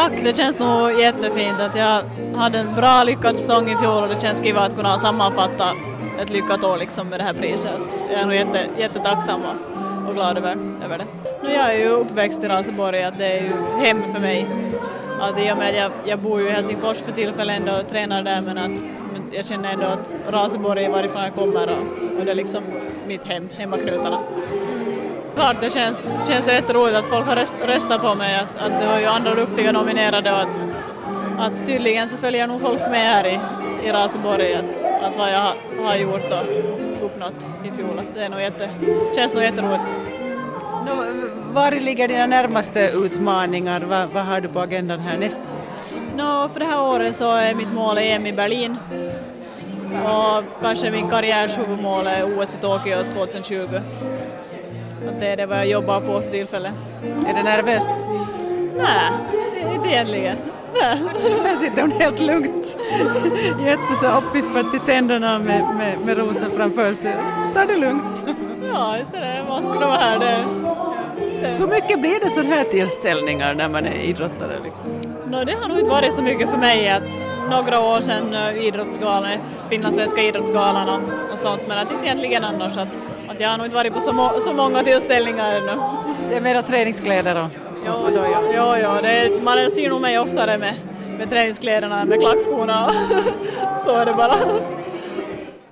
Tack, det känns nog jättefint att jag hade en bra lyckad säsong i fjol och det känns kiva att kunna sammanfatta ett lyckat år liksom med det här priset. Jag är nog jätte, jättetacksam och, och glad över, över det. Nu jag är ju uppväxt i Raseborg, att det är ju hem för mig. Att I och med att jag, jag bor ju i Helsingfors för tillfället ändå och tränar där men att men jag känner ändå att Raseborg är varifrån jag kommer och, och det är liksom mitt hem, hemmaknutarna. Klart det känns, känns rätt roligt att folk har röst, röstat på mig, att, att det var ju andra duktiga nominerade och att, att tydligen så följer nog folk med här i, i Raseborg att, att vad jag har, gjort och uppnått i fjol. Att det är nog jätte, känns nog jätteroligt. Nå, var ligger dina närmaste utmaningar? Vad, vad har du på agendan härnäst? Nå, för det här året så är mitt mål EM i Berlin och kanske min karriärs huvudmål är OS i Tokyo 2020. Att det är det vad jag jobbar på för tillfället. Är det nervöst? Nej, inte egentligen. Nej. Här sitter hon helt lugnt. Jätte så uppiffad till tänderna med, med, med rosen framför sig. Ta det lugnt. Ja, inte det. Man ska vara här. Det, det. Hur mycket blir det sådana här tillställningar när man är idrottare? Liksom? No, det har nog inte varit så mycket för mig att några år sedan uh, idrottsgalan, finlandssvenska idrottsgalan och, och sånt men att inte egentligen annars att, att jag har nog inte varit på så, må, så många tillställningar ännu. Det är mera träningskläder och, Jo, jo, jo, jo. Det är, man ser nog mig oftare med, med träningskläderna än med klackskorna. så är det bara.